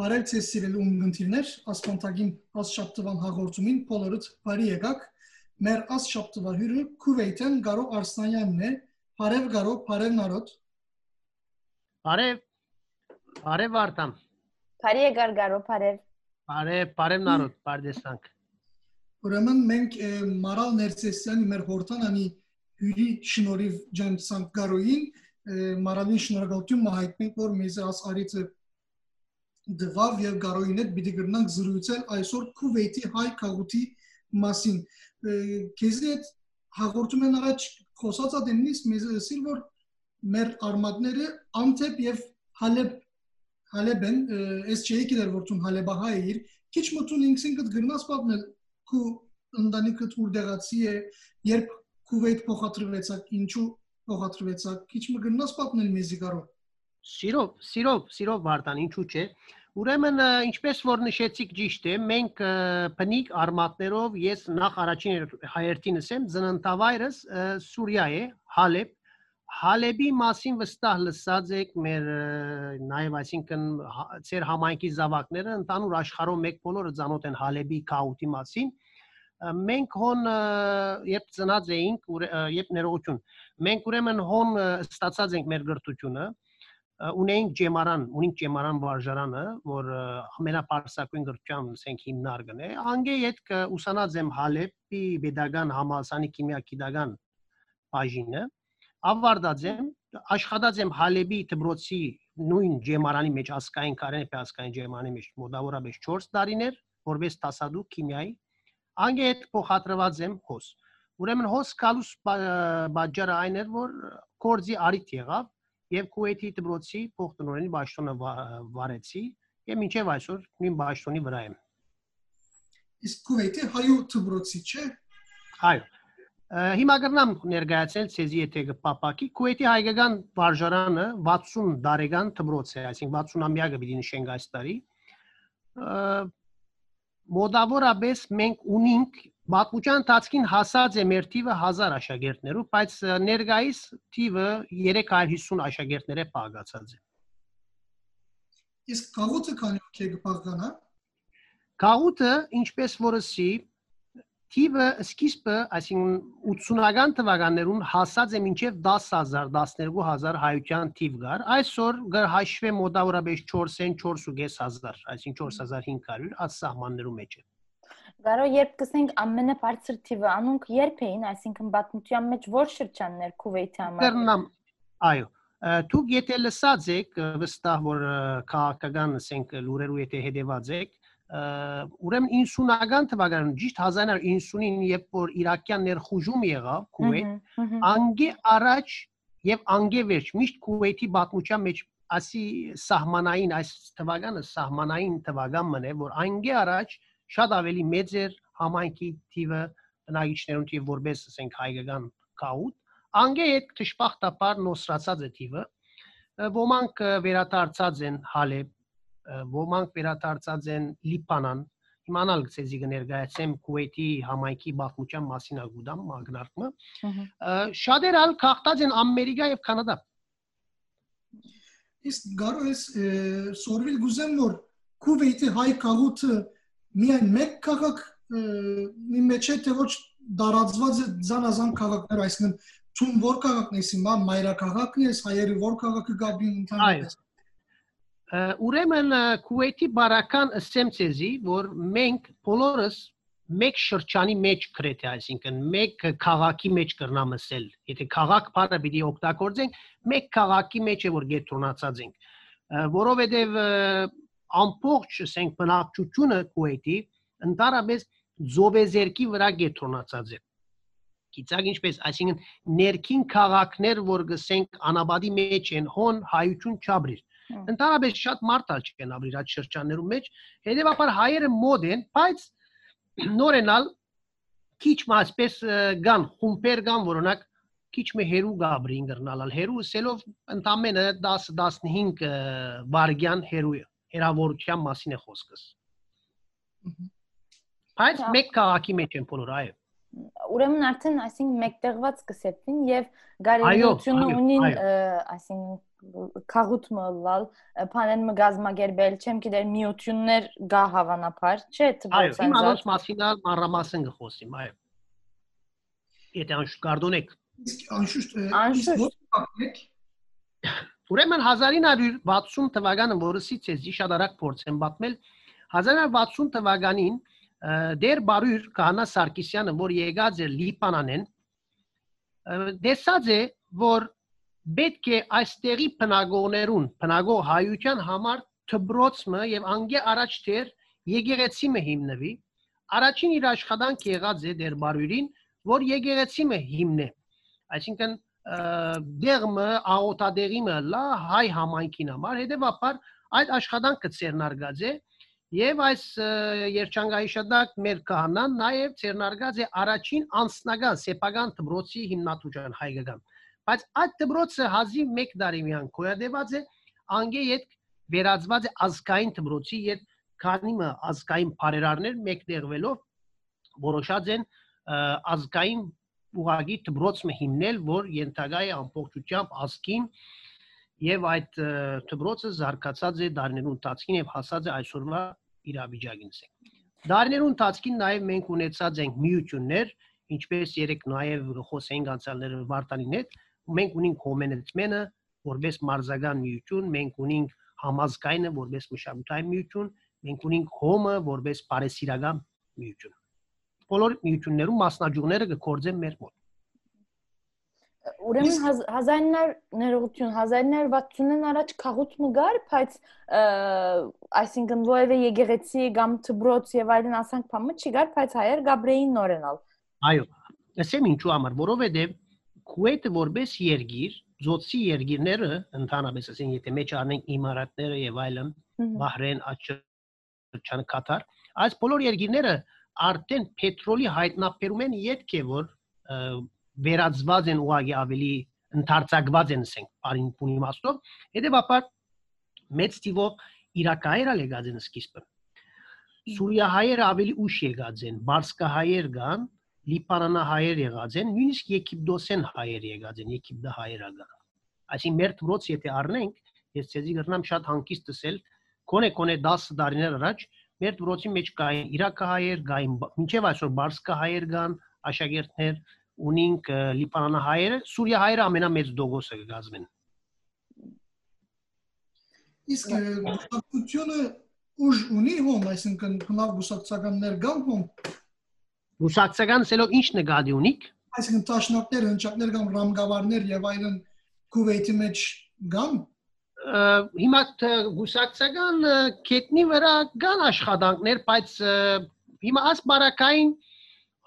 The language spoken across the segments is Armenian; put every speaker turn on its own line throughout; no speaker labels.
Բարև ձեզ սիրելի ունգընտիրներ, ասպանտագին ասշապտվան հաղորդումին բոլորդ բարի եկաք։ Մեր ասշապտվա հյուրը Քուվեյթեն Գարո Արսանյանն է։ Բարև Գարո, բարև նարդ։
Բարև։ Բարև Արտամ։
Բարի եկար գարո բարև։
Բարև, բարև նարոտ, բարդեսանք։
Ուրեմն մենք Մարալ Ներսեսյանի մեր հորտանանի հյուրի շնորհիվ Ջանսանք գարոին Մարալին շնորհակալություն մահայտնենք, որ մեզ աս արիցը դվավ եւ գարոին հետ պիտի գրնանք զրուցել այսօր Քուվեյթի հայ քաղուտի մասին։ Քեզի հետ հաղորդում են առաջ խոսած ադենից մեզ ասել որ մեր արմատները Անտեփ եւ Հալեբ Հալեբեն ես չէի գիտեր որ ցուն Հալեբա հայ իր քիչ մտուն ինքսին կդ գրնաս պատմել քու ընտանիքը ուր դեղացի է երբ Քուվեյթ փոխադրվեցակ ինչու փոխադրվեցակ քիչ մը գրնաս պատմել մեզի գարո
Սիրով, սիրով, սիրով Վարդան, ինչու՞ չէ։ Ուրեմն ինչպես որ նշեցիք ճիշտ է, մենք բնիկ արմատներով ես նախ առաջին հայերտին ասեմ, ծննդավայրս Սուրիա է, Հալեբ։ Հալեբի մասին վստահ լսած եք մեր նաև այսինքն ծեր համայնքի զավակները ընդանուր աշխարհում մեկ բոլորը ծանոթ են Հալեբի քաուտի մասին մենք հոն երբ ծնած էինք երբ ներողություն մենք ուրեմն հոն ստացած ենք մեր գրթությունը ունեինք ջեմարան, ունենք ջեմարան վարժարանը, որ ամենապարսակույն գրչամ ասենք հիմնարկն է։ Անգե այդ ուսանած եմ Հալեպի pedagogan համալսանի քիմիա-գիտական բաժինը, ավարտած եմ, աշխատած եմ Հալեբի դպրոցի նույն ջեմարանի մեջ ասկային կարենեպի ասկային ջեմարանի մեջ մոտավորապես 4 տարիներ, որպես տասադու քիմիայի։ Անգե այդ փոխադրված եմ հոս։ Ուրեմն հոս կալուս բաժարը այն էր, որ կորձի արիթ եղավ եւ Քուվեյթի դպրոցի փոխտնօրենի ճաշտոնը վարեցի եւ մինչեւ այսօր նույն ճաշտոնի վրա եմ։
Իսկ Քուվեյթի հայու դպրոցի չէ։
Այո։ Հիմա կգնամ ներկայացնել ցեզի եթե կպապակի Քուվեյթի հայկական վարժարանը 60 տարեկան դպրոց է, այսինքն 60-ամյակը պիտի նշենք այս տարի։ Մոդավորապես մենք ունենք Պատմության ընթացքին հասած է մեր թիվը 1000 աշակերտներով, բայց ներկայիս թիվը 350 աշակերտներ է պահակացած է։
Իսկ կաղուտը քանի օքի կպահկանա։
Կաղուտը, ինչպես որսի, թիվը սկիզբը, այսինքն 80-ական թվականներուն հասած է մինչև 10000, 12000 հայության թիվ գար։ Այսօր գար հաշվե մոտավորապես 4-ին 4.500, այսինքն 4500 աս սահմաններու մեջ է։
Գարո երբ կսենք ամենաբարձր թիվը անունք երբ էին, այսինքն պատմության մեջ որ շրջաններ Քուվեյթի համար։
Կրնամ, այո։ Դուք եթե լսած եք, վստահ որ քաղաքական ասենք լուրերու եթե հետևած եք, ուրեմն 90-ական թվականին ճիշտ 1990-ին երբ որ Իրաքյան ներխուժում եղավ Քուվեյթ, անգե առաջ եւ անգե վերջ միշտ Քուվեյթի պատմության մեջ ասի սահմանային այս թվականը սահմանային թվական մնե որ անգե առաջ շատ ավելի մեծ էր համայնքի թիվը բնակիչներուն թիվը որպես ասենք հայկական կաուտ անգե այդ դժբախտաբար նոսրացած է թիվը ոմանք վերադարձած են Հալեբ ոմանք վերադարձած են Լիբանան իմանալ ցեզի կներկայացեմ Քուվեյթի համայնքի բախմության մասին ագուդամ մագնարկը շատեր ալ քաղտած են Ամերիկա եւ Կանադա
իսկ գարո ես սորվիլ գուզեմ որ Քուվեյթի հայ քաղուտը միայն մեկ քաղաք մի մեջ է թե ոչ դարածված է զանազան քաղաքներ, այսինքն ցուն որ քաղաքն է հիմա մայրաքաղաքն է, հայերի որ քաղաքը գաբի
ընդհանրապես։ Ուրեմն Քուվեյթի բարական ըսեմ ցեզի, որ մենք բոլորս մեկ շրջանի մեջ գրեթե, այսինքն մեկ քաղաքի մեջ կրնամ ասել։ Եթե քաղաք բառը պիտի օգտագործենք, մեկ քաղաքի մեջ է որ գետրոնացած ենք, որովհետև ամբողջ, ասենք, բնակչությունը Քուվեյթի ընդառաջ զովեզերքի վրա գետրոնացած է։ Գիտակ ինչպես, այսինքն ներքին քաղաքներ, որ գսենք անաբադի մեջ են, հոն հայություն չաբրիր։ Ընդառաջ շատ մարդալ չեն ապրիր այդ շրջաններում մեջ, հետեւաբար հայերը մոդ են, բայց նորենալ քիչ մասպես գան, խումբեր գան, որոնակ քիչ մե հերու գաբրին գրնալալ։ Հերու սելով ընդամենը 10-15 վարգյան հերու հերավորության մասին է խոսքս։ Բայց մեկ քաղաքի մեջ են բոլոր, այո։
Ուրեմն արդեն, այսինքն մեկտեղված կսեպվին եւ գարելությունը ունին, այսինքն քաղուտը լալ, բանեն մը գազմագերբել, չեմ գիտեր միություններ գա հավանաբար, չէ՞,
թվացան։ Այո, հիմա ոնց մասինալ մանրամասն գխոսիմ, այո։ Եթե անշուշտ կարդոնեք։
Իսկ անշուշտ
անշուշտ
Ուրեմն 1960 թվականը, որսից էզի շատ արագ փորձ եմ պատմել, 1960 թվականին դեր բարուր Կանա Սարգսյանը, որ եկած է Լիբանանեն, դեսած է, որ պետք է այստեղի բնագողներուն, բնագող հայության համար թբրոցը եւ անգե առաջ դեր եկեղեցիմը հիմնվի։ Առաջին իր աշխատանք եղած է դեր բարուրին, որ եկեղեցիմը հիմնե։ Այսինքն դերմը աղոտադերիմը լա հայ համայնքին համար, հետեւաբար այդ աշխատանքը ցերնարգած է Եվ այս երջանկայիշադակ մեր կահանան նաև ցերնարգած է առաջին անձնական սեփական դբրոցի հիմնատուժան հայկական։ Բայց այդ դբրոցը հազիվ 1 տարի միան կոյադեված է անգե իդ վերածված է ազգային դբրոցի իդ քանիմը ազգային բարերարներ մեկտեղվելով որոշած են ազգային ուղագի դբրոցը հիմնել, որ ենթագա է ամբողջությամբ ազգին եւ այդ դբրոցը զարգացած է դարներու ընթացքին եւ հասած է այսօրվա իրավիճակին ցենք։ Դարներու ընթացքին նաեւ մենք ունեցած ենք միություններ, ինչպես երեք նաեւ խոսենք անցյալները Վարդանին հետ, մենք ունենք հոմենեցմենը որպես մարզական միություն, մենք ունենք համազգայինը որպես մշակութային միություն, մենք ունենք հոմը որպես բարեսիրական միություն։ Բոլոր միություններում մասնաճյուղները կկործեն մեր մոտ։
Ուրեմն 1900 ներողություն 1960-ն առաջ քաղուտ մգար, բայց այսինքն ովևէ եկեղեցի կամ դբրոց եւ այլն ասանք փամը չի գար, բայց հայեր Գաբրեին նորենալ։
Այո։ Ասեմ ինչու համար, որովհետեւ Քուվեյթը որպես երգիր, զոցի երգիրները ընդհանրապես ասեն, եթե մեջ առնենք իմարատները եւ այլն, Բահրեն, Աչրջան, Կատար, այս բոլոր երգիրները արդեն պետրոլի հայտնաբերում են յետք է որ վերածված են ուղղակի ավելի ընդարձակված են ասենք բարին բունի մասով հետեւաբար մեծ տիվով իրակայերը եկած են սկիզբը սուրիահայերը ավելի ուշ եկած են բարսկահայեր կան լիբանանահայեր եղած են նույնիսկ եգիպտոսեն հայեր եկած են եգիպտը հայերը կան այսինքն մեր դրոց եթե առնենք ես ցեզի գրնամ շատ հանկիստ տեսել կոնե կոնե 10 տարիներ առաջ մեր դրոցի մեջ կային իրակահայեր, կային մինչև այսօր բարսկահայեր կան, աշակերտներ, ունենք լիբանանահայերը, սուրիահայերը ամենամեծ դոգոսը կգազմեն։
Իսկ բուսակցությունը ուժ ունի հոմ, այսինքն բնավ բուսակցականներ կան հոմ։
Բուսակցական սելով ինչ նկատի ունիք։
Այսինքն տաշնակներ, հնչակներ կամ ռամգավարներ եւ այլն Քուվեյթի մեջ կան
հիմա բուսակցական կետնի վրա կան աշխատանքներ, բայց հիմա աս բարակային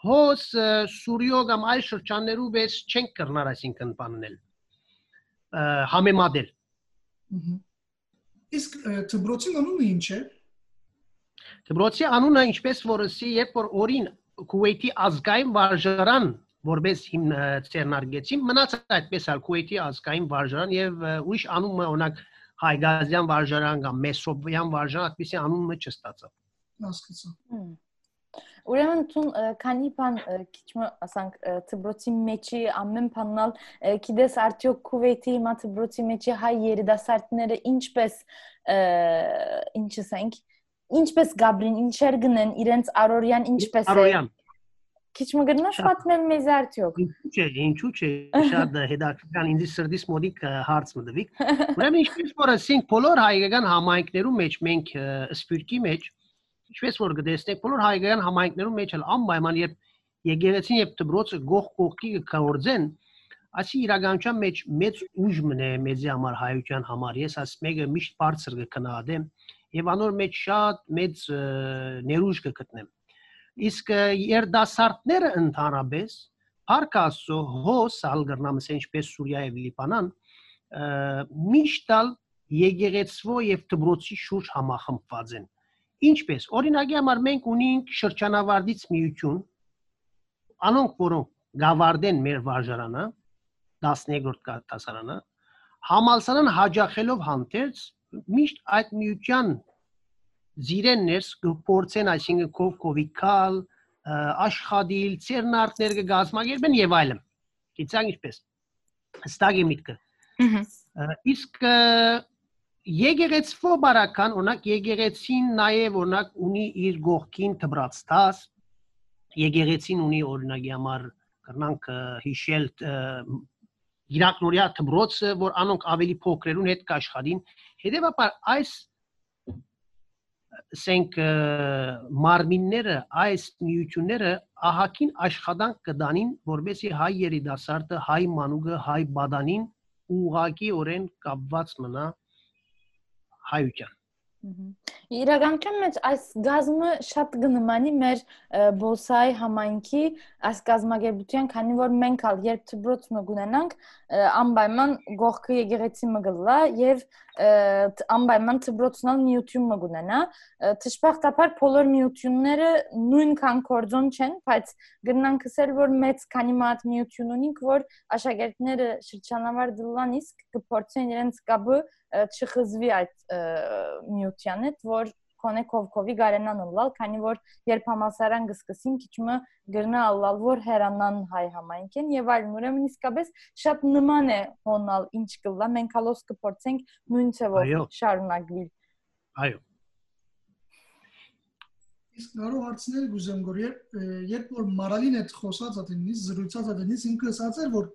հոս Սուրիո կամ այլ շրջաններու վես չենք կրնար այսինքն բաննել համեմատել
իսկ դբրոցի անունը ինչ է?
Դբրոցի անունը ինչպես որսի երբ որ օրին Քուվեյթի ազգային վարժարան որպես հիմ ցերնարգեցին մնաց այդպես ալ Քուվեյթի ազգային վարժարան եւ ուրիշ անունը օրինակ Հայգազյան վարժարան կամ Մեսոբյան վարժարան այդպեսի անունը չստացավ
հասկացա
Ուրեմն ցուն քանի բան քիչ ասանք ծբրոցի մեջի ամեն բանալ գիտես արդյոք Քուվեյթի հիմա ծբրոցի մեջի հայ երիտասարդները ինչպես ինչ ասենք ինչպես Գաբրին ինչեր գնեն իրենց Արորյան ինչպես
Արորյան
Քիչ մը գնաս պատմել մեզ արդյոք։
Ինչու՞ ինչու՞ չէ, շատ հետաքրքրական ինձ սրտից մոդիկ հարց մտվիկ։ Ուրեմն ինչպես որ ասենք բոլոր հայկական համայնքներում մեջ մենք սպյուրքի մեջ ինչպես որ կտեսնեք բոլոր հայկական համայնքներում մեջ էլ անպայման երբ եկեղեցին եւ դբրոցը գող կողքի կգործեն ասի իրականության մեջ մեծ ուժ մնե մեզի համար հայության համար ես աս մեկը միշտ բարձր կքնահատեմ եւ անոր մեջ շատ մեծ ներուժ կգտնեմ իսկ երդասարտները ընդհանրապես Փարքասո հոս ալգրնամս ինչպես Սուրիա եւ Լիբանան միշտալ եկեղեցվո եւ դբրոցի շուրջ համախմբված են Ինչպես օրինակի համար մենք ունենք շրջանավարտից միություն, անոնք որոնք գավարդեն մեր վարժարանը 13-րդ դասարանը համալսարան հաջախելով հանդերձ միշտ այդ միության զիրեններս գործեն, այսինքն կով կովիկալ, աշխատիլ, ցերնարտներ կգազմագերբեն եւ այլն։ Գիտակ ինչպես։ Հստակ է միտքը։ Իսկ եկեղեցվո բարական, օրինակ եկեղեցին նաև օրինակ ունի իր գողքին դբրացտաս, եկեղեցին ունի օրինակի համար կրնանք հիշել իրակնորյա դբրոցը, որ անոնք ավելի փոքրերուն հետ կաշխատին։ Հետևաբար այս ասենք մարմինները այս միությունները ահակին աշխատանք կդանին որբեսի հայ երիտասարդը հայ մանուկը հայ բադանին ուղակի օրեն կապված մնա հայության
Իրականության մեջ այս գազմը շատ գնմանի մեր բոսայի համայնքի այս գազմագերբության, քանի որ մենք ալ երբ դբրոց մը գունենանք, անպայման գողքը եկեղեցի մը գլա եւ անպայման դբրոցնալ միություն մը գունենա։ Տշպախտապար բոլոր միությունները նույնքան կորձոն չեն, բայց գնանք ասել որ մեծ քանի մատ միություն ունենք, որ աշակերտները շրջանավար դլան իսկ կփորձեն իրենց կապը չխզվի այդ միության հետ, որ կոնե կովկովի գարենան լալ, քանի որ երբ համասարան գսկսին քիչմը գրնա ալլալ որ հերանան հայ համայնքեն եւ այլն ուրեմն իսկապես շատ նման է հոնալ ինչ կլա մենք հալոս կփորձենք նույն ցևով շարունակվել
այո
Իսկ կարող հարցնել գուզեմ որ երբ երբ որ մարալին հետ խոսած ատենից զրույցած ատենից ինքը ասած էր որ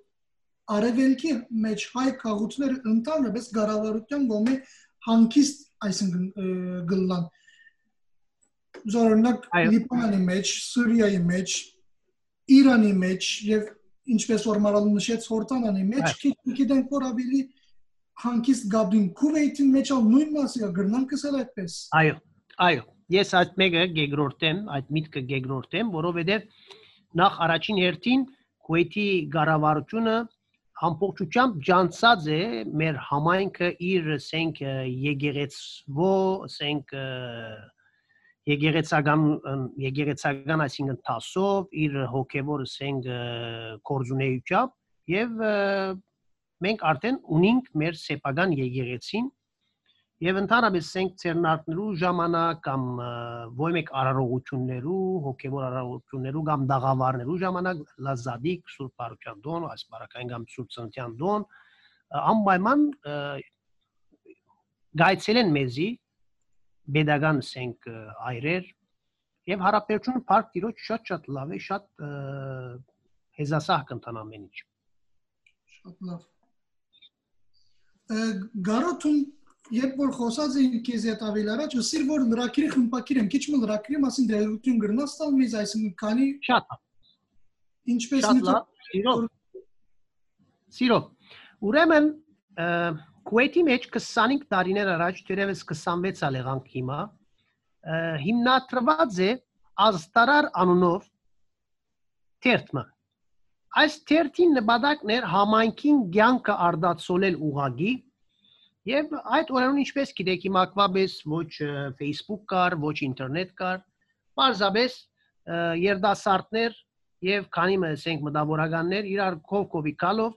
արևելքի մեջ հայ քաղաքները ընդհանրապես գարավարության գոմի հանկիստ այսինքն գլլան զորնակ Լիբանանի մեջ, Սուրիայի մեջ, Իրանի մեջ եւ ինչպես որ մարալ նշեց Հորտանանի մեջ, գիտենք որ ավելի հանկիստ գաբին Քուվեյթի մեջ ալ նույն մասը գրնան կսել այդպես։
Այո, այո։ Ես այդ մեկը գեգրորտեմ, այդ միտքը գեգրորտեմ, որովհետեւ նախ առաջին հերթին Քուվեյթի ղարավարությունը ամբողջությամբ ջանցած է մեր համայնքը իր ասենք եկեղեցվո ասենք եկեղեցական եկեղեցական այսինքն տասով իր հոգևոր ասենք կորզունեությամբ եւ մենք արդեն ունենք մեր սեփական եկեղեցին եւ ընդհանրապես սենք ցերնարտնելու ժամանակ կամ ոչ մեկ արարողություններու, հոգեվոր արարողություններու կամ դաղավարներու ժամանակ լազադիկ Սուրբ Պարուչյան դոն, այս բարակային կամ Սուրբ Սնտյան դոն անպայման գայցել են մեզի pedagogan սենք այրեր եւ հարաբերությունը Փարք Տիրոջ շատ-շատ լավ է, շատ հեզասահ կընթանա ամեն ինչ։
Շատ լավ։ Գարոթուն երբ որ խոսած էինք քեզ հետ ավելի առաջ, ասիր որ լրակիրի խմբակիր եմ, քիչ մը լրակիրի մասին դերություն գրնաս տալ մեզ, այսինքն քանի
շատ
ինչպես
մի սիրո սիրո ուրեմն Քուեյթի մեջ 25 տարիներ առաջ, դերևս 26 ալ եղանք հիմա, հիմնադրված է Աստարար անունով թերթը։ Այս թերթին նպատակն էր համայնքին ցանկը արդացոլել ուղագի Եվ այդ օրերուն ինչպես գիտեք, հիմա ակվաբես ոչ Facebook կար, ոչ ինտերնետ կար, բարձաբես երդասարտներ եւ քանի մը ասենք մտավորականներ իրար կովկովի կալով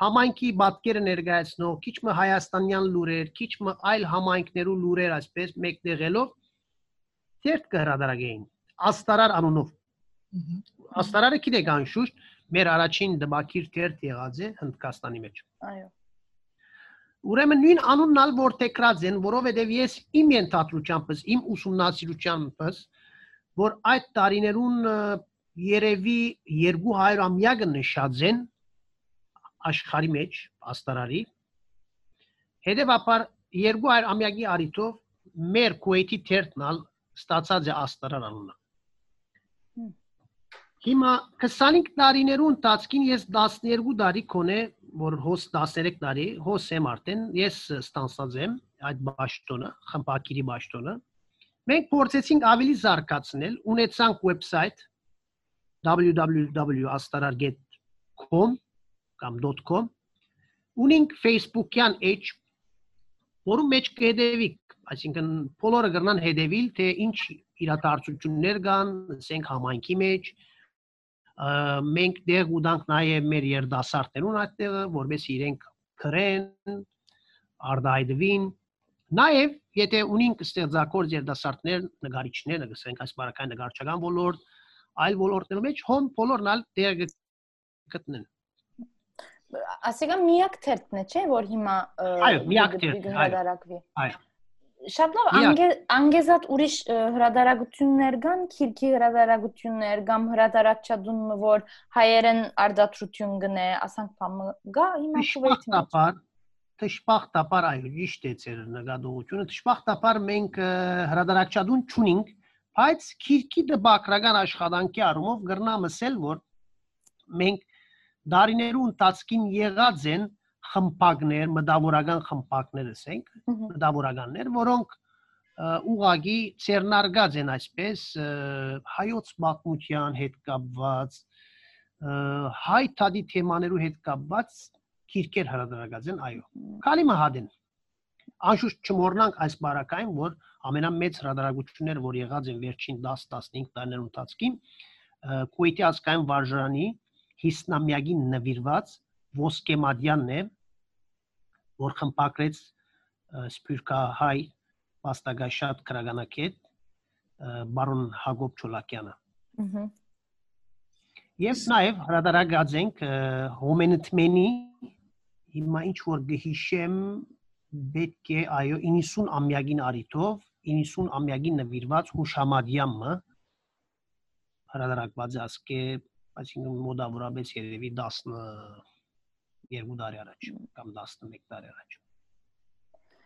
համայնքի բատկերը ներկայացնող, քիչ մը հայաստանյան լուրեր, քիչ մը այլ համայնքներու լուրեր այսպես մեկնեղելով թերթ կհրադարագեին. Աստարար անունով։ Աստարարը գիտեք անշուշտ մեր առաջին դպակիր թերթ եղած է Հնդկաստանի մեջ։
Այո
Ուրեմն նույն անունն ալ որ տեկրած են, որովհետև ես իմ ենթադրությամբ, իմ ուսումնասիրությամբ, որ այդ տարիներուն երևի 200 ամյակը նշած են աշխարհի մեջ աստարարի հետևաբար 200 ամյակի արիթով մեր Քուեյթի թերթնալ ստացած է աստարար անունը Հիմա 25 տարիներու ընթացքին ես 12 տարի կոնե որ հոս 13 տարի հոս եմ արդեն ես ստանցած եմ այդ ճաշտոնը խմբակիրի ճաշտոնը մենք փորձեցինք ավելի զարգացնել ունեցանք website www.astararget.com կամ .com ունենք Facebook-յան էջ որում մեջ կհետևիկ այսինքն բոլորը կգնան հետևիլ թե ինչ իրադարձություններ կան ասենք համայնքի մեջ մենք դեղ ուտանք նաև մեր երդասարտներուն այդտեղը, որովհետեւ իրենք քրեն, արդայդվին, Նաև եթե ունենք ստեղծագործ երդասարտներ, նկարիչներ, ասենք այս բարակային նկարչական ոլորտ, այլ ոլորտներում մեջ հոն բոլորն ալ դեր գտնեն։
Ասիկա միակ թերթն է, չէ, որ հիմա
այո, միակ թերթ,
այո։ Շատ լավ, անգեզատ ուրիշ հրադարագություններ կան, քիրքի հրադարագություններ կամ հրադարակչադուն որ հայերեն արդատրություն գնե, ասանք բամը գա հիմա
շուվեյթի։ Տշպախտապար այո, ճիշտ է ձեր նկատողությունը։ Տշպախտապար մենք հրադարակչադուն չունենք, բայց քիրքի դպակրական աշխատանքի առումով գրնամսել որ մենք դարիներու ընթացքին եղած են խմբակներ, մտավորական խմբակներ ասենք, մտավորականներ, որոնք ուղագի ցերնարգած են այսպես հայոց մակմության հետ կապված հայ թադի թեմաներու հետ կապված քիրքեր հրադարագած են, այո։ Քալի մահադեն։ Անշուշտ չմոռնանք այս բարակային, որ ամենամեծ հրադարագությունները, որ եղած են վերջին 10-15 տարիներու ընթացքին, Քուեյթի ազգային վարժարանի հիսնամյակին նվիրված ոսկեմադյանն է, որ խմբակրեց սփյուռքահայ պաստագաշատ քրագանակետ բարոն Հակոբ Չոլակյանը։ Ահա Ես նաև հրադարագած ենք հոմենտմենի հիմա ինչ որ գհիշեմ պետք է այո 90 ամյակին արիտով 90 ամյակին նվիրված հուշամադյամը հրադարակված ասկե այսինքն մոդավորապես երևի 10 երկու տարի առաջ կամ 11 տարի առաջ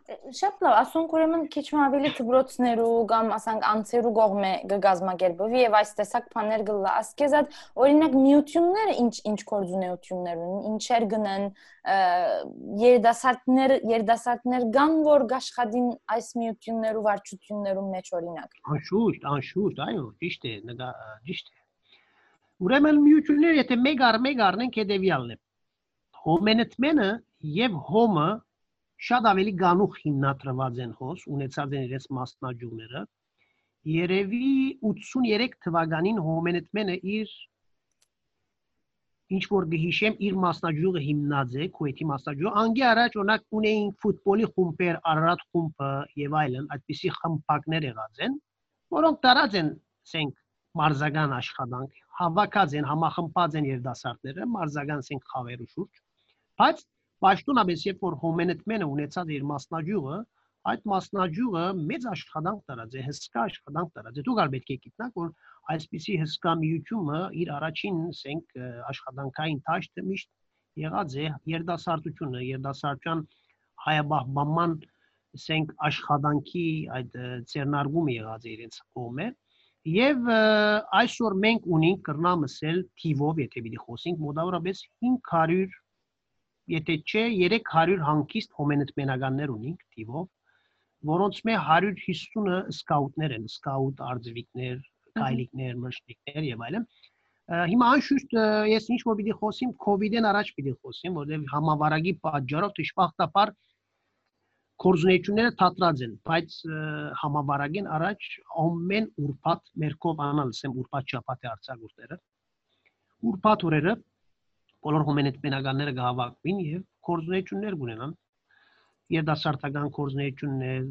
Շատ լավ, ասոնք ուրեմն քիչ մ ավելի դբրոցներու կամ ասենք անցերու կողմը գգազմագերբովի եւ այս տեսակ բաներ գլա։ Ասկեզատ օրինակ միությունները ինչ ինչ կորձունեություններ ունեն, ինչեր գնան երդասարտներ երդասարտներ կան որ աշխատին այս միություններու վարչություններու մեջ օրինակ։
Անշուշտ, անշուշտ, այո, ճիշտ է, նկա ճիշտ է։ Ուրեմն միությունները եթե մեկ առ մեկ առնենք հետեւյալն է։ Հոմենտմենը եւ հոմը շատ ավելի գանուխ հիմնադրված են հոս, ունեցած են իրենց մասնաճյուղները։ Երևի 83 թվականին Հոմենետմենը իր ինչ որ գհիշեմ իր մասնաճյուղը հիմնած է, Քուեթի մասնաճյուղը, անգի առաջ օրինակ ունեին ֆուտբոլի խումբեր, Արարատ խումբը եւ այլն, այդպիսի խմբակներ եղած են, որոնք տարած են, ասենք, մարզական աշխատանք, հավաքած են, համախմբած են երդասարտները, մարզական ասենք խավերու շուրջ, բայց Պաշտոնապես երբ որ հոմենետմենը ունեցած իր մասնաճյուղը, այդ մասնաճյուղը մեծ աշխատանք տարած է, հսկա աշխատանք տարած է։ Դուք ալ պետք է գիտնաք, որ այսպիսի հսկա միությունը իր առաջին, ասենք, աշխատանքային տաշտը միշտ եղած է երդասարտությունը, երդասարտության հայաբահբանման, ասենք, աշխատանքի այդ ցերնարգումը եղած է իրենց կողմը։ Եվ այսօր մենք ունենք կրնամսել թիվով, եթե պիտի խոսենք, մոտավորապես 500 եթե չէ 300 հանկիստ հոմենտմենականներ ունենք թիվով, որոնց մե 150-ը սկաուտներ են, սկաուտ արձվիկներ, քայլիկներ, մշտիկներ եւ այլն։ Հիմա անշուշտ ես ինչ որ պիտի խոսիմ COVID-ին առաջ պիտի խոսիմ, որովհետեւ համավարակի պատճառով դժբախտաբար կորզունեությունները թատրած են, բայց համավարակին առաջ ամեն ուրբաթ մերկով անալսեմ ուրբաթ շաբաթի արցագուրտերը։ Ուրբաթ օրերը բոլոր հոմենետմենականները կհավաքվին եւ կորզունեություններ կունենան երդասարտական կորզունեություններ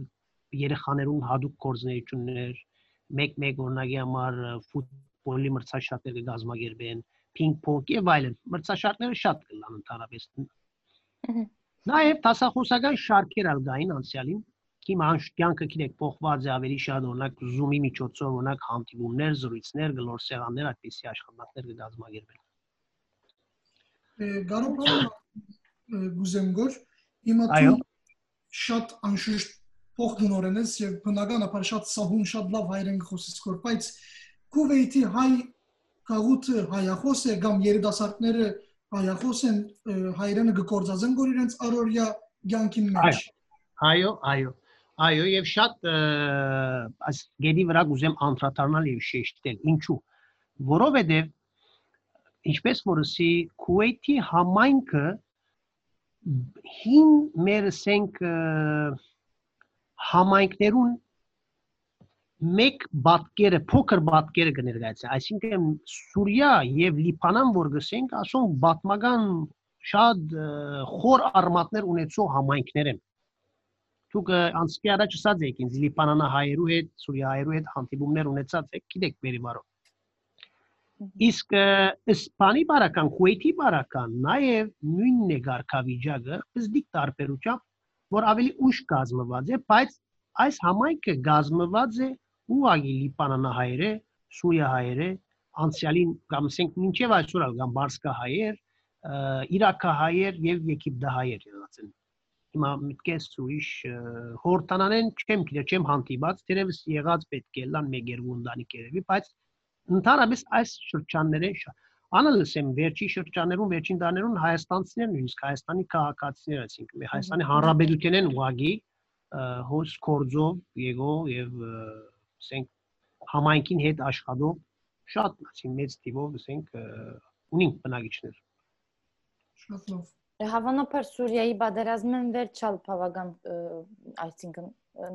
երեխաներուն հadoop կորզունեություններ մեկ-մեկ օրինակի համար ֆուտբոլի մրցաշարներ կգազմագերբեն պինգ-պոնգ եւ այլն մրցաշարները շատ կլան ընդհանրապես Նաև տասախոսական շարքեր ալ գային անցյալին հիմա անշտյանքը գիտեք փոխված է ավելի շատ օրինակ Zoom-ի միջոցով օրինակ հանդիպումներ, զրույցներ, գլոր սեղաններ այդպիսի աշխատանքներ կգազմագերբեն
Գարոպան գուզեմգոր հիմա դու շատ անշուշտ փոխդնորեն ես եւ բնականաբար շատ սահուն շատ լավ հայերեն խոսես կոր բայց Քուվեյթի հայ քաղուտը հայախոս է կամ երիտասարդները հայախոս են հայերենը գործածեն գոր իրենց առօրյա ցանկին մեջ
այո այո այո եւ շատ այս գեդի վրա գուզեմ անդրադառնալ եւ շեշտել ինչու որովհետեւ ինչպես որսի Քուվեյթի համայնքը հին մեր ասենք համայնքներուն մեկ բատկերը, փոքր բատկերը կներկայացնի, այսինքն Սուրիա եւ Լիբանան, որ գսենք, ասոնք բատմական շատ խոր արմատներ ունեցող համայնքներ են։ դուք անցքի առաջ ասած եք ինձ լիբանանահայերու հետ, սուրիահայերու հետ հանդիպումներ ունեցած եք, գիտեք մերի բարով։ Իսկ իսպանի բարական, քուեյթի բարական, նաև նույնն է ղարքավիճակը, բզդիկ տարբերությամբ, որ ավելի ուշ կազմված է, բայց այս համայնքը կազմված է ուղագի լիբանանահայերը, սուրիահայերը, անցյալին կամ ասենք մինչև այսօր կամ բարսկահայեր, իրաքահայեր եւ եգիպտահայեր եղած են հիմա միտքես ուրիշ հորտանանեն չեմ գիտե չեմ հանդիպած դերևս եղած պետք է լան մեկ երկու ընտանիք երևի բայց Ընդհանրապես այս շրջանները անալս եմ վերջի շրջաներում, վերջին դարերում հայաստանցիներ նույնիսկ հայաստանի քաղաքացիներ, այսինքն մեր հայաստանի հանրապետությունեն ուղագի հոս կորձով եղող եւ ասենք համայնքին հետ աշխատող շատ ասին մեծ տիվով ասենք ունին բնակիչներ։
Շատ լավ։
Հավանաբար Սուրիայի բادرազմը վերջալ բավական այսինքն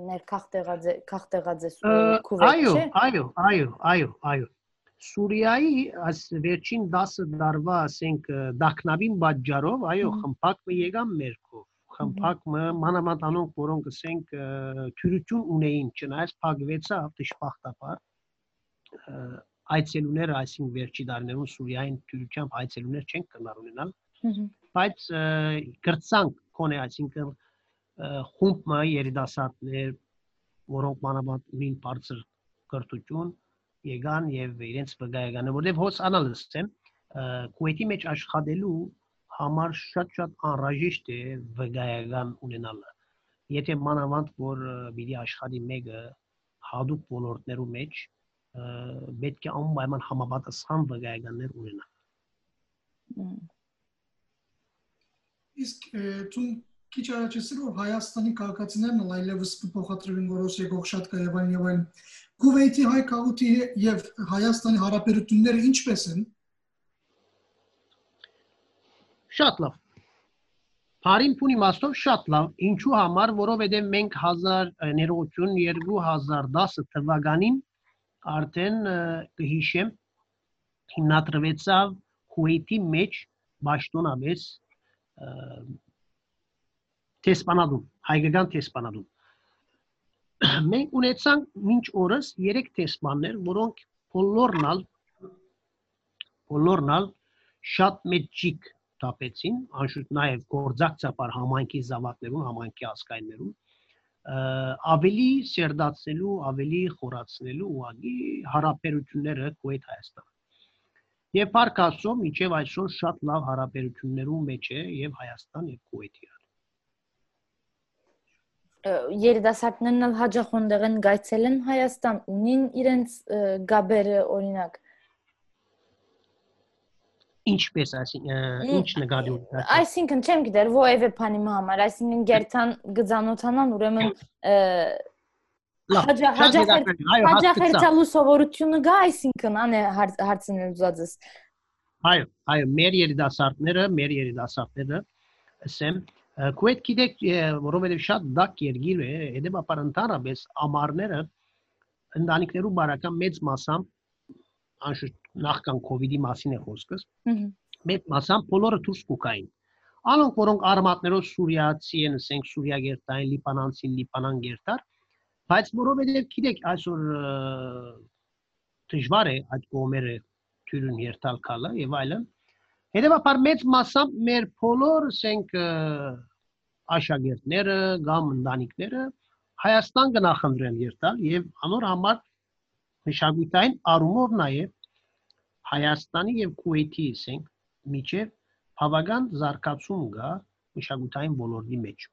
ներքաղ տեղաձե քաղ տեղաձե
Սուրիայի քուվետ չէ։ Այո, այո, այո, այո, այո Սուրիայի այս վերջին 10 դարվա, ասենք, դակնավին բաժարով, այո, խմփակը եկան մերքով։ Խմփակը մանավանդ անոնք, որոնք ասենք թյուրություն ունեին, չնայած փակվեցավ դժբախտաբար այցելուները, այսինքն վերջի դարներում Սուրիային թյուրությամբ այցելուներ չեն կնար ունենալ բայց գրծանք կոնե այսինքն խումբը երիտասարդներ որոնք մանավանդ ունին բարձր կրթություն եկան եւ իրենց վկայականը որովհետեւ հոս անալիստ են Քուվեյթի մեջ աշխատելու համար շատ-շատ անհրաժեշտ է վկայական ունենալը եթե մանավանդ որ պիտի աշխատի մեկը հadoop ոլորտներու մեջ պետք է անպայման համապատասխան վկայականներ ունենալ
Իսկ ցուն քիչ առաջ ասել որ Հայաստանի քաղաքացիներն այլևս փոխադրվին որոշ եկող շատ կա եւ այլն Քուվեյթի հայ քաղաքի եւ Հայաստանի հարաբերությունները ինչպես են։
Շատ լավ։ Փարին փունի մաստով շատ լավ։ Ինչու համար, որովհետեւ մենք 1000 ներողություն 2010 թվականին արդեն կհիշեմ հիմնադրվեցավ Քուվեյթի մեջ ճշտոնապես տեսփանադում, հայկական տեսփանադում։ մենք ունեցանք մինչ օրս 3 տեսմաններ, որոնք բոլորնալ բոլորնալ շատ մեջիկ տապեցին, անշուտ նաև գործակցաբար համայնքի զավակներուն, համայնքի ասկայներուն ավելի սերդացնելու, ավելի խորացնելու ուղղակի հարաբերությունները Քուվեյթ Հայաստան։ Եվ Պարքասո միջև այսօր շատ լավ հարաբերություններում մեջ է եւ Հայաստան եւ Քուվեյթի
երիտասարդներն էլ հաջող ոնդեղ են գայցել են Հայաստան, ունին իրենց գաբերը օրինակ
ինչպես այսինքն ինչ նկատի ունի
այսինքն չեմ գիտեր ովևէ բանի համար այսինքն գերտան գծանոթանան ուրեմն Հաջախերցալու սովորությունը գա, այսինքն անը հարցնել ուզածս։
Այո, այո, մեր երիտասարդները, մեր երիտասարդները ասեմ, Քուեթ գիտեք, որովհետև շատ դակ երկիր է, հետևաբար ընդհանրապես ամառները ընտանիքներու բարական մեծ մասամբ անշուշտ նախքան կ ូវ իդի մասին է խոսքս։ Մեծ մասամբ բոլորը դուրս կուկային։ Անոնք որոնք արմատներով Սուրիացի են, ասենք Սուրիա գերտային, Լիբանանցին, Լիբանան գերտար, Բայց որովհետև գիտեք այսօր դժվար է այդ կողմերը թյուրուն երթալ կալը եւ այլն։ Հետևաբար մեծ մասամբ մեր բոլոր ասենք աշակերտները կամ ընտանիքները Հայաստան կնախընտրեն երթալ եւ անոր համար մշակութային առումով նաեւ Հայաստանի եւ Քուվեյթի ասենք միջև բավական զարգացում կա մշակութային ոլորտի մեջ։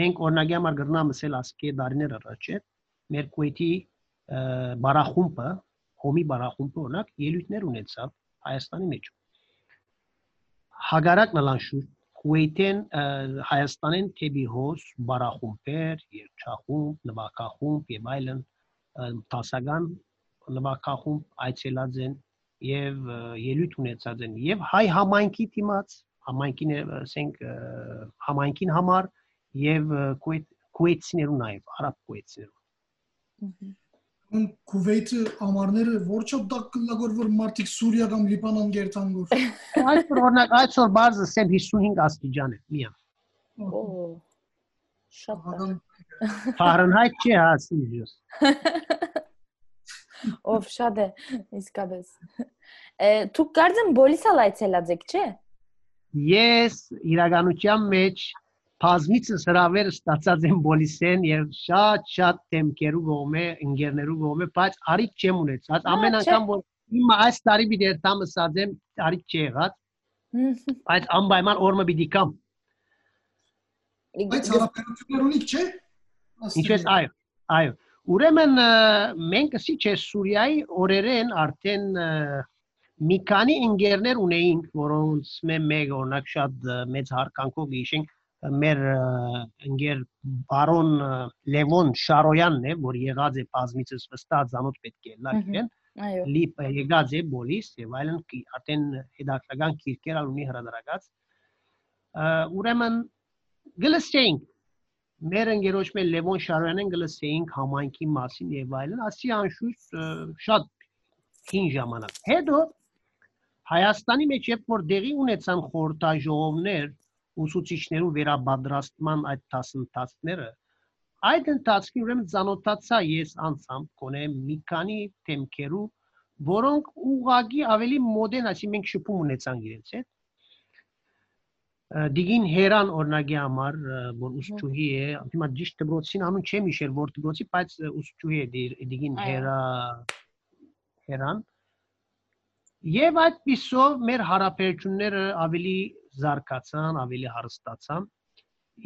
Մենք օրինակի համար գրնամ ասել ասկե դարիներ առաջ է մեր Քուեյթի բարախումբը, հոմի բարախումբը օրինակ ելույթներ ունեցավ Հայաստանի մեջ։ Հագարակ նլանշուր Քուեյթեն Հայաստանեն թեբի հոս բարախումբեր, երջախումբ, նվակախումբ եւ այլն տասական նվակախումբ այցելած են եւ ելույթ ունեցած են եւ հայ համայնքի դիմաց համայնքին ասենք համայնքին համար եւ քուեյթցիներու նաեւ արաբ քուեյթցիներու
Ուն Քուվեյթը ամառները որչոք դակ կլագոր որ մարտիկ Սուրիա կամ Լիբանան գերտանգոր
Այսօր օրինակ այսօր բարձը սեմ 55 աստիճան է միա
Օ Շատ
Աղական
Ֆարենհայթ չի հա Սիլվիոս։
ով շատ է իսկապես։ Է, Դուք կարծեմ բոլիսալ այցելած եք, չէ՞։
Ես իրականության մեջ բազմիցս հրավեր ստացած եմ բոլիսեն եւ շատ-շատ դեմքերու գոմե, ընկերներու գոմե, բայց արիք չեմ ունեցած։ Ամեն անգամ որ իմ այս տարի մի դեր տամը սածեմ, արիք չի եղած, բայց անպայման օրը պիտի կամ։
Բայց հարաբերություններ ունիք, չէ՞։
Ինչպես այո, այո։ Ուրեմն մենք ասի չէ Սուրիայի օրերեն արդեն մի քանի ընկերներ ունեինք, որոնց մե մեկ օրինակ շատ մեծ հարկանքով գիշենք մեր ընկեր բարոն Լևոն Շարոյանն է, որ եղած է բազմիցս վստահ ցանոթ պետք է լա
Մհմ։
իրեն,
Այո։
լիպ եղած է բոլիս եւ այլն արդեն հետաքրական քիրքեր ունի հրադարակած։ Ուրեմն գլսեինք մեր ընկերոջ մեր Լևոն Շարոյանեն գլսեինք համայնքի մասին եւ այլն, ասի անշուշտ շատ հին ժամանակ։ Հետո Հայաստանի մեջ երբ որ դեղի ունեցան խորհրդաժողովներ ուսուցիչներու վերաբադրաստման այդ դասընթացները, այդ ընթացքի ուրեմն ցանոթացա ես անցամ կոնե մի քանի թեմքերու, որոնք ուղագի ավելի մոդեն, ասի մենք շփում ունեցանք իրենց հետ։ Դիգին Հերան օրնագի համար, որ ուսուցչուհի է, հիմա ճիշտ դպրոցին անուն չեմ հիշել, որ դպրոցի, բայց ուսուցչուհի է Դիգին Հերա Հերան։ Եվ այդ պիսով մեր հարաբերությունները ավելի զարգացան, ավելի հարստացան։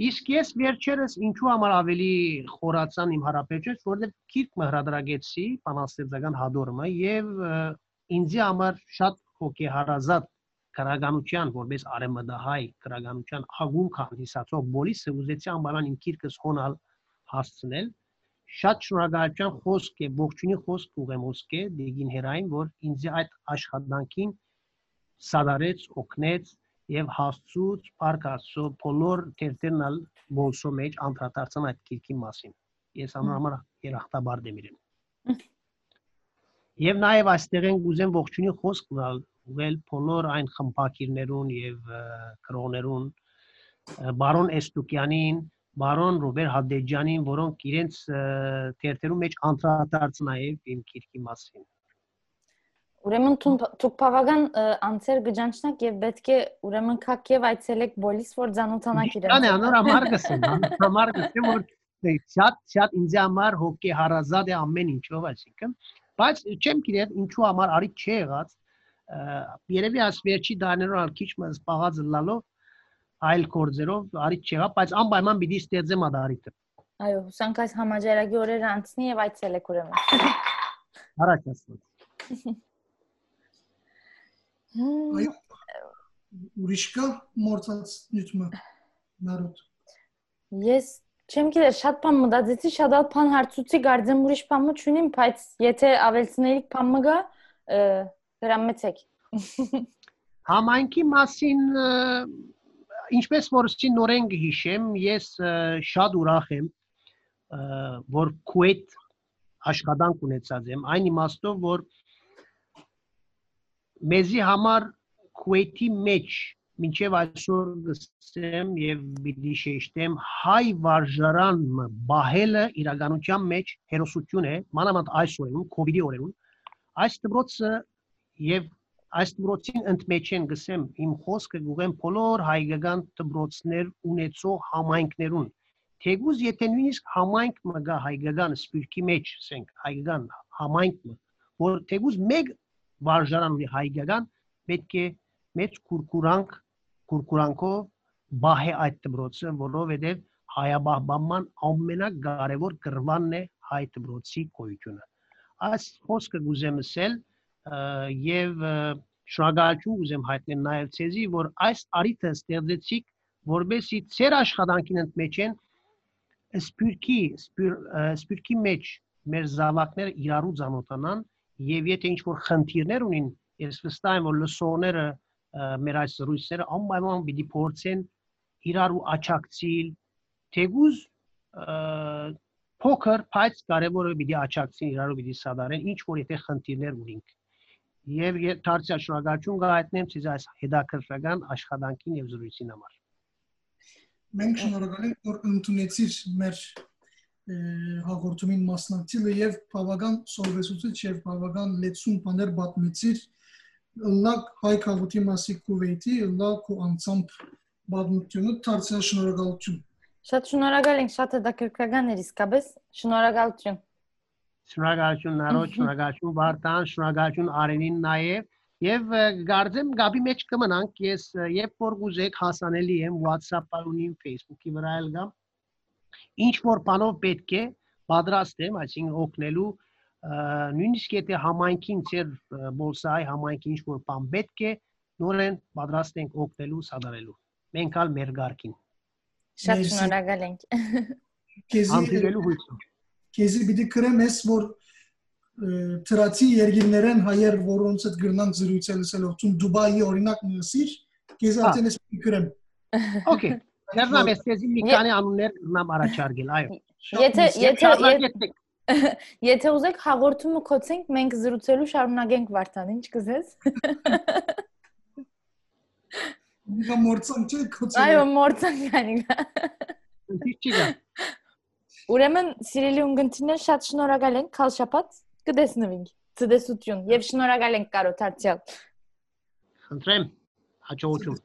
Իսկ ես վերջերս ինչու համար ավելի խորացան իմ հարաբերությունից, որովհետև քիրք մհրադրագեցի բանաստեղծական հադորմը եւ ինձի համար շատ հոգեհարազատ քրագանության որպես արեմդահայ քրագանության ագուն քանդիսացող բոլիսը ուզեցի անբարան իմ քիրքս հոնալ հասցնել շատ շնորհակալության խոսք է ողջունի խոսք ուղեմ ոսկե դիգին հերային որ ինձ այդ աշխատանքին սադարեց օգնեց եւ հասցուց պարկասո բոլոր տերտերնալ բոլսո մեջ անդրադարձան այդ քիրքի մասին ես անոր համար երախտաբար դեմ իրեն Եվ նաև այստեղ են գուզեմ ողջունի խոսք տալ ուղել բոլոր այն խմբակիրներուն եւ ը, բարոն Էստուկյանին, բարոն Ռոբեր Հադեջյանին, որոնք իրենց ը, թերթերու մեջ անդրադարձ նաև իմ քիրքի մասին։
Ուրեմն դուք բավական անցեր գճանչնակ եւ պետք է ուրեմն քակ եւ այցելեք բոլիս որ ցանոթանաք իրենց։
Ան է անոր համար գսեմ, համար գսեմ որ դե, շատ շատ ինձ համար հոգի հարազատ է ամեն ինչով, այսինքն, բայց չեմ գիտեր ինչու համար արիք չի եղած, երևի աս վերջի դարներով ալ քիչ մը զբաղած լալով այլ կորձերով արիք չեղա, բայց անպայման պիտի ստեղծեմ այդ արիքը։
Այո, հուսանք այս համաճարակի օրերը անցնի եւ այցելեք ուրեմն։
Առաջ ասած։
Հմ,
Այո։ Ուրիշ կա մորցած նյութը նարոդ։
Ես չեմ գիտեր շատ բան մտածեցի, շատ ալ բան հարցուցի, գարձեմ ուրիշ բան մը չունիմ, բայց եթե ավելցնելիք բան մը գա, ը, հրամեցեք։
Համայնքի մասին ը, ինչպես որ նորեն գհիշեմ, ես շատ ուրախ եմ, որ Քուեյթ աշխատանք ունեցած եմ, այն իմաստով, որ մեզի համար Քուեյթի մեջ մինչև այսօր գսեմ եւ պիտի շեշտեմ հայ վարժարանը բահելը իրականության մեջ հերոսություն է մանավանդ այս օրերուն կոവിഡ്ի օրերուն այս դպրոցը եւ այս դպրոցին ընդմեջեն գսեմ իմ խոսքը գուղեմ բոլոր հայկական դպրոցներ ունեցող համայնքներուն թեգուզ եթե նույնիսկ համայնք մը գա հայկական սպիրկի մեջ ասենք հայկական համայնք մը որ թեգուզ մեկ վարժարան ունի հայկական պետք է մեծ կուրկուրանք կուրկուրանքով բահե այդ դպրոցը, որովհետև հայաբահբանման ամենակարևոր գրվանն է հայ դպրոցի գոյությունը։ Այս խոսքը գուզեմ ասել եւ շնորհակալություն գուզեմ հայտնել նաեւ ցեզի, որ այս արիթը ստեղծեցիք, որբեսի ծեր աշխատանքին ընդմեջեն սպյուրքի սպյուր ը, սպյուրքի մեջ մեր զավակները իրարու ծանոթանան եւ եթե ինչ որ խնդիրներ ունին, ես վստահ եմ որ լսողները մեր այս ռուսերը անպայման պիտի փորձեն իրարու աչակցիլ թեգուզ փոքր բայց կարևորը պիտի աչակցին իրարու պիտի սադարեն ինչ որ եթե խնդիրներ ունենք եւ դարձյալ շնորհակալություն գայտնեմ ցեզ այս հետաքրքրական աշխատանքին եւ զրույցին համար
Մենք շնորհակալ ենք, որ ընդունեցիր մեր հաղորդումին մասնակցելը եւ բավական սովորեցուցիչ եւ բավական լեցուն բաներ պատմեցիր լակ հայ քաղաքի մասի Քուվեյթի լակ ու անցամբ պատմությունը դարձյալ շնորհակալություն
Շատ շնորհակալ ենք, շատ հետաքրքրական էր իսկապես։ Շնորհակալություն։
Շնորհակալություն Նարոջ, շնորհակալություն Վարդան, շնորհակալություն Արենին նաև Եվ գարձեմ գաբի մեջ կմնանք ես երբ որ գուզեք հասանելի եմ WhatsApp-ալունին, Facebook-ի վրա էլ գամ։ Ինչ որ բանով պետք է պատրաստ եմ, այսինքն օգնելու նույնիսկ եթե համայնքին ծեր բոլսայ համայնքի ինչ որ բան պետք է, նորեն պատրաստ ենք օգնելու, սադարելու։ Մենք ալ մեր ղարքին։
Շատ շնորհակալ ենք։
Քեզի հույսով։
Քեզի պիտի կրեմ ես որ թրացի երկիրներեն հայեր, որոնց հետ գրնան զրույցել լսելով, ցուն Դուբայի օրինակ նսիր, քեզ արդեն ես գրեմ։
Okay։ Դեռնամ ես քեզ մի քանի անուններ գրնամ առաջարկել, այո։
Եթե եթե Եթե ուզեք հաղորդումը կոչենք, մենք զրուցելու շարունակենք Վարդան, ինչ կզես։
Միկա մորցան չէ կոչել։
Այո, մորցան կանիգա։
Ինչ չի գա։
Ուրեմն, սիրելի ունգընտիրներ, շատ շնորհակալ ենք, քալ շապատ կտեսնվենք։ Ցտեսություն եւ շնորհակալ ենք Կարոտ Հարցյալ։
Խնդրեմ, հաջողություն։